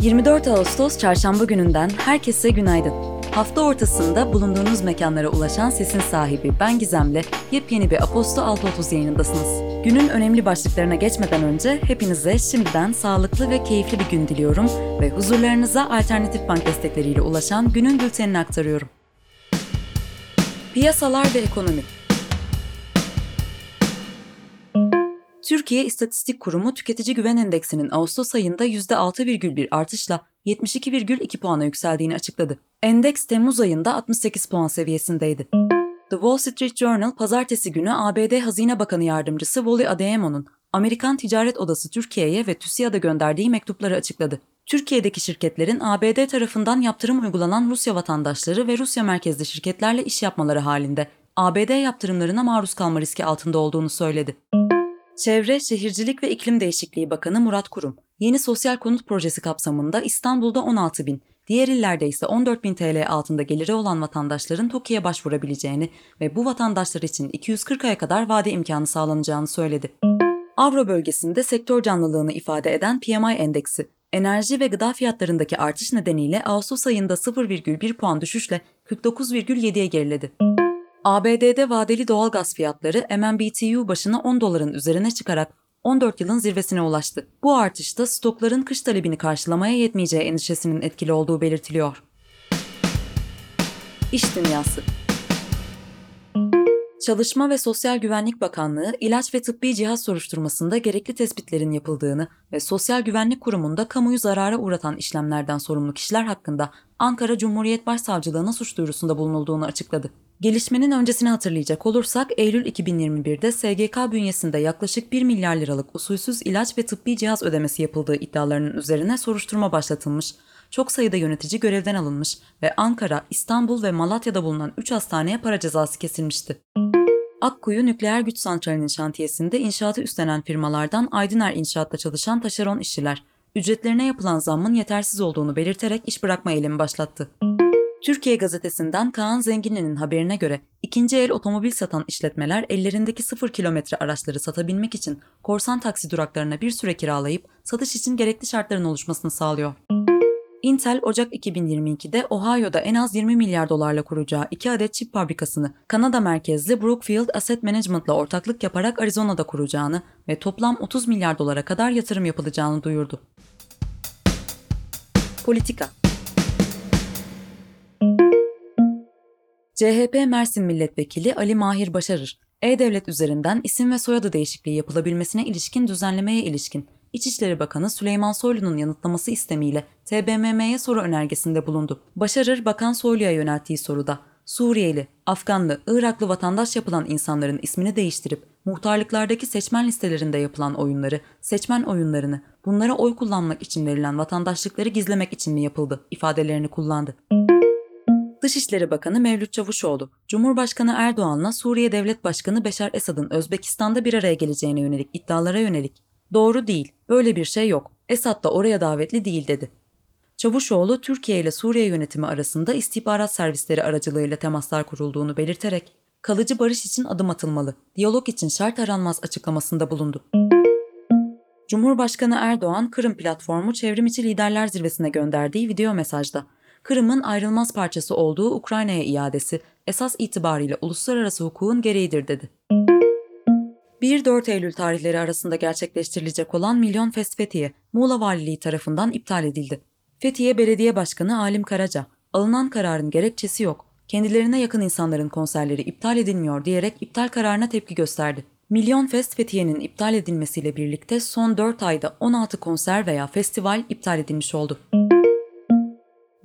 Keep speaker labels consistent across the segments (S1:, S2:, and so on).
S1: 24 Ağustos çarşamba gününden herkese günaydın. Hafta ortasında bulunduğunuz mekanlara ulaşan sesin sahibi ben Gizem'le yepyeni bir Aposto 6.30 yayınındasınız. Günün önemli başlıklarına geçmeden önce hepinize şimdiden sağlıklı ve keyifli bir gün diliyorum ve huzurlarınıza alternatif bank destekleriyle ulaşan günün bültenini aktarıyorum. Piyasalar ve ekonomi Türkiye İstatistik Kurumu Tüketici Güven Endeksinin Ağustos ayında %6,1 artışla 72,2 puana yükseldiğini açıkladı. Endeks Temmuz ayında 68 puan seviyesindeydi. The Wall Street Journal pazartesi günü ABD Hazine Bakanı Yardımcısı Wally Adeyemo'nun Amerikan Ticaret Odası Türkiye'ye ve TÜSİAD'a gönderdiği mektupları açıkladı. Türkiye'deki şirketlerin ABD tarafından yaptırım uygulanan Rusya vatandaşları ve Rusya merkezli şirketlerle iş yapmaları halinde ABD yaptırımlarına maruz kalma riski altında olduğunu söyledi. Çevre, Şehircilik ve İklim Değişikliği Bakanı Murat Kurum, yeni sosyal konut projesi kapsamında İstanbul'da 16 bin, diğer illerde ise 14 bin TL altında geliri olan vatandaşların TOKİ'ye başvurabileceğini ve bu vatandaşlar için 240 aya kadar vade imkanı sağlanacağını söyledi. Avro bölgesinde sektör canlılığını ifade eden PMI endeksi, enerji ve gıda fiyatlarındaki artış nedeniyle Ağustos ayında 0,1 puan düşüşle 49,7'ye geriledi. ABD'de vadeli doğal gaz fiyatları MMBTU başına 10 doların üzerine çıkarak 14 yılın zirvesine ulaştı. Bu artışta stokların kış talebini karşılamaya yetmeyeceği endişesinin etkili olduğu belirtiliyor. İş Dünyası Çalışma ve Sosyal Güvenlik Bakanlığı, ilaç ve tıbbi cihaz soruşturmasında gerekli tespitlerin yapıldığını ve Sosyal Güvenlik Kurumu'nda kamuyu zarara uğratan işlemlerden sorumlu kişiler hakkında Ankara Cumhuriyet Başsavcılığına suç duyurusunda bulunulduğunu açıkladı. Gelişmenin öncesini hatırlayacak olursak Eylül 2021'de SGK bünyesinde yaklaşık 1 milyar liralık usulsüz ilaç ve tıbbi cihaz ödemesi yapıldığı iddialarının üzerine soruşturma başlatılmış, çok sayıda yönetici görevden alınmış ve Ankara, İstanbul ve Malatya'da bulunan 3 hastaneye para cezası kesilmişti. Akkuyu Nükleer Güç Santrali'nin şantiyesinde inşaatı üstlenen firmalardan Aydıner İnşaat'ta çalışan taşeron işçiler, ücretlerine yapılan zammın yetersiz olduğunu belirterek iş bırakma eylemi başlattı. Türkiye gazetesinden Kaan Zenginli'nin haberine göre ikinci el otomobil satan işletmeler ellerindeki sıfır kilometre araçları satabilmek için korsan taksi duraklarına bir süre kiralayıp satış için gerekli şartların oluşmasını sağlıyor. Intel Ocak 2022'de Ohio'da en az 20 milyar dolarla kuracağı iki adet çip fabrikasını Kanada merkezli Brookfield Asset Management'la ortaklık yaparak Arizona'da kuracağını ve toplam 30 milyar dolara kadar yatırım yapılacağını duyurdu. Politika CHP Mersin Milletvekili Ali Mahir Başarır, E-Devlet üzerinden isim ve soyadı değişikliği yapılabilmesine ilişkin düzenlemeye ilişkin İçişleri Bakanı Süleyman Soylu'nun yanıtlaması istemiyle TBMM'ye soru önergesinde bulundu. Başarır, Bakan Soylu'ya yönelttiği soruda Suriyeli, Afganlı, Iraklı vatandaş yapılan insanların ismini değiştirip muhtarlıklardaki seçmen listelerinde yapılan oyunları, seçmen oyunlarını, bunlara oy kullanmak için verilen vatandaşlıkları gizlemek için mi yapıldı ifadelerini kullandı. Dışişleri Bakanı Mevlüt Çavuşoğlu, Cumhurbaşkanı Erdoğan'la Suriye Devlet Başkanı Beşar Esad'ın Özbekistan'da bir araya geleceğine yönelik iddialara yönelik Doğru değil, böyle bir şey yok. Esad da oraya davetli değil dedi. Çavuşoğlu, Türkiye ile Suriye yönetimi arasında istihbarat servisleri aracılığıyla temaslar kurulduğunu belirterek, kalıcı barış için adım atılmalı, diyalog için şart aranmaz açıklamasında bulundu. Cumhurbaşkanı Erdoğan, Kırım platformu çevrimiçi liderler zirvesine gönderdiği video mesajda, Kırım'ın ayrılmaz parçası olduğu Ukrayna'ya iadesi esas itibariyle uluslararası hukukun gereğidir dedi. 1-4 Eylül tarihleri arasında gerçekleştirilecek olan Milyon Fest Fethiye, Muğla Valiliği tarafından iptal edildi. Fethiye Belediye Başkanı Alim Karaca, alınan kararın gerekçesi yok, kendilerine yakın insanların konserleri iptal edilmiyor diyerek iptal kararına tepki gösterdi. Milyon Fest Fethiye'nin iptal edilmesiyle birlikte son 4 ayda 16 konser veya festival iptal edilmiş oldu.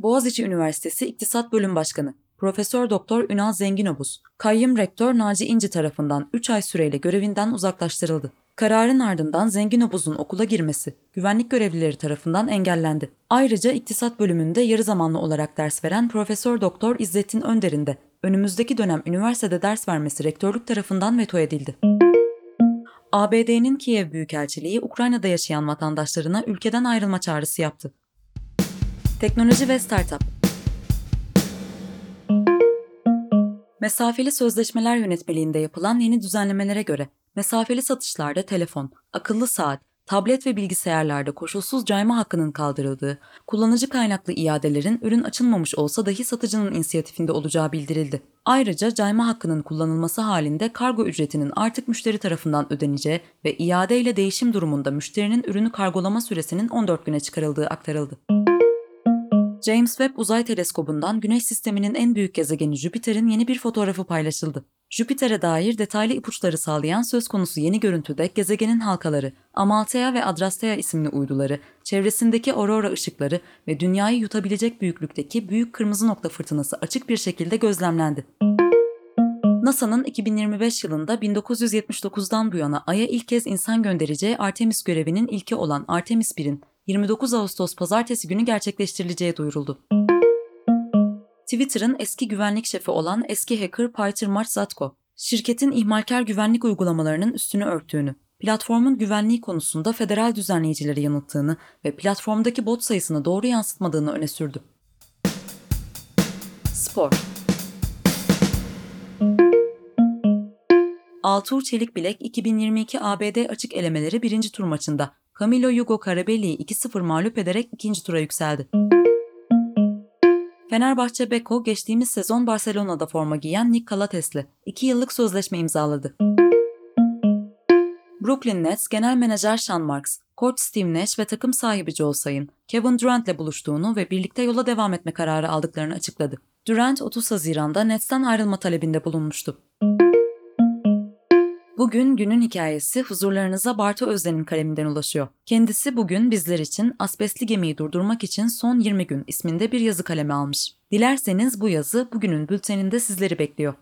S1: Boğaziçi Üniversitesi İktisat Bölüm Başkanı Profesör Doktor Ünal Zenginobuz, kayyum rektör Naci İnci tarafından 3 ay süreyle görevinden uzaklaştırıldı. Kararın ardından Zenginobuz'un okula girmesi güvenlik görevlileri tarafından engellendi. Ayrıca iktisat bölümünde yarı zamanlı olarak ders veren Profesör Doktor İzzettin Önder'in de önümüzdeki dönem üniversitede ders vermesi rektörlük tarafından veto edildi. ABD'nin Kiev Büyükelçiliği Ukrayna'da yaşayan vatandaşlarına ülkeden ayrılma çağrısı yaptı. Teknoloji ve Startup Mesafeli sözleşmeler yönetmeliğinde yapılan yeni düzenlemelere göre mesafeli satışlarda telefon, akıllı saat, tablet ve bilgisayarlarda koşulsuz cayma hakkının kaldırıldığı, kullanıcı kaynaklı iadelerin ürün açılmamış olsa dahi satıcının inisiyatifinde olacağı bildirildi. Ayrıca cayma hakkının kullanılması halinde kargo ücretinin artık müşteri tarafından ödeneceği ve iade ile değişim durumunda müşterinin ürünü kargolama süresinin 14 güne çıkarıldığı aktarıldı. James Webb Uzay Teleskobu'ndan Güneş sisteminin en büyük gezegeni Jüpiter'in yeni bir fotoğrafı paylaşıldı. Jüpiter'e dair detaylı ipuçları sağlayan söz konusu yeni görüntüde gezegenin halkaları, Amalthea ve Adrastea isimli uyduları, çevresindeki aurora ışıkları ve dünyayı yutabilecek büyüklükteki büyük kırmızı nokta fırtınası açık bir şekilde gözlemlendi. NASA'nın 2025 yılında 1979'dan bu yana Ay'a ilk kez insan göndereceği Artemis görevinin ilki olan Artemis 1'in 29 Ağustos pazartesi günü gerçekleştirileceği duyuruldu. Twitter'ın eski güvenlik şefi olan eski hacker Peter Marzatko, şirketin ihmalkar güvenlik uygulamalarının üstünü örttüğünü, platformun güvenliği konusunda federal düzenleyicileri yanılttığını ve platformdaki bot sayısını doğru yansıtmadığını öne sürdü. Spor Altuğ Çelikbilek 2022 ABD açık elemeleri birinci tur maçında Camilo Hugo Carabelli'yi 2-0 mağlup ederek ikinci tura yükseldi. Fenerbahçe Beko geçtiğimiz sezon Barcelona'da forma giyen Nick Calates'le 2 yıllık sözleşme imzaladı. Brooklyn Nets Genel Menajer Sean Marks, koç Steve Nash ve takım sahibi Joe Say'ın Kevin Durant'le buluştuğunu ve birlikte yola devam etme kararı aldıklarını açıkladı. Durant 30 Haziran'da Nets'ten ayrılma talebinde bulunmuştu. Bugün günün hikayesi huzurlarınıza Bartu Özden'in kaleminden ulaşıyor. Kendisi bugün bizler için asbestli gemiyi durdurmak için son 20 gün isminde bir yazı kalemi almış. Dilerseniz bu yazı bugünün bülteninde sizleri bekliyor.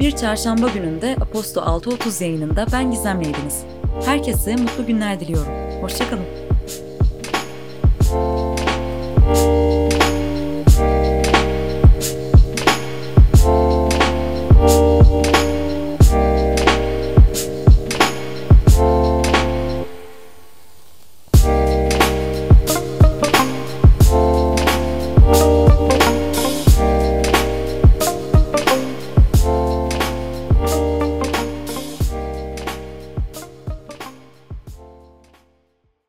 S1: Bir çarşamba gününde Aposto 6.30 yayınında ben Gizem'leydiniz. Herkese mutlu günler diliyorum. Hoşçakalın.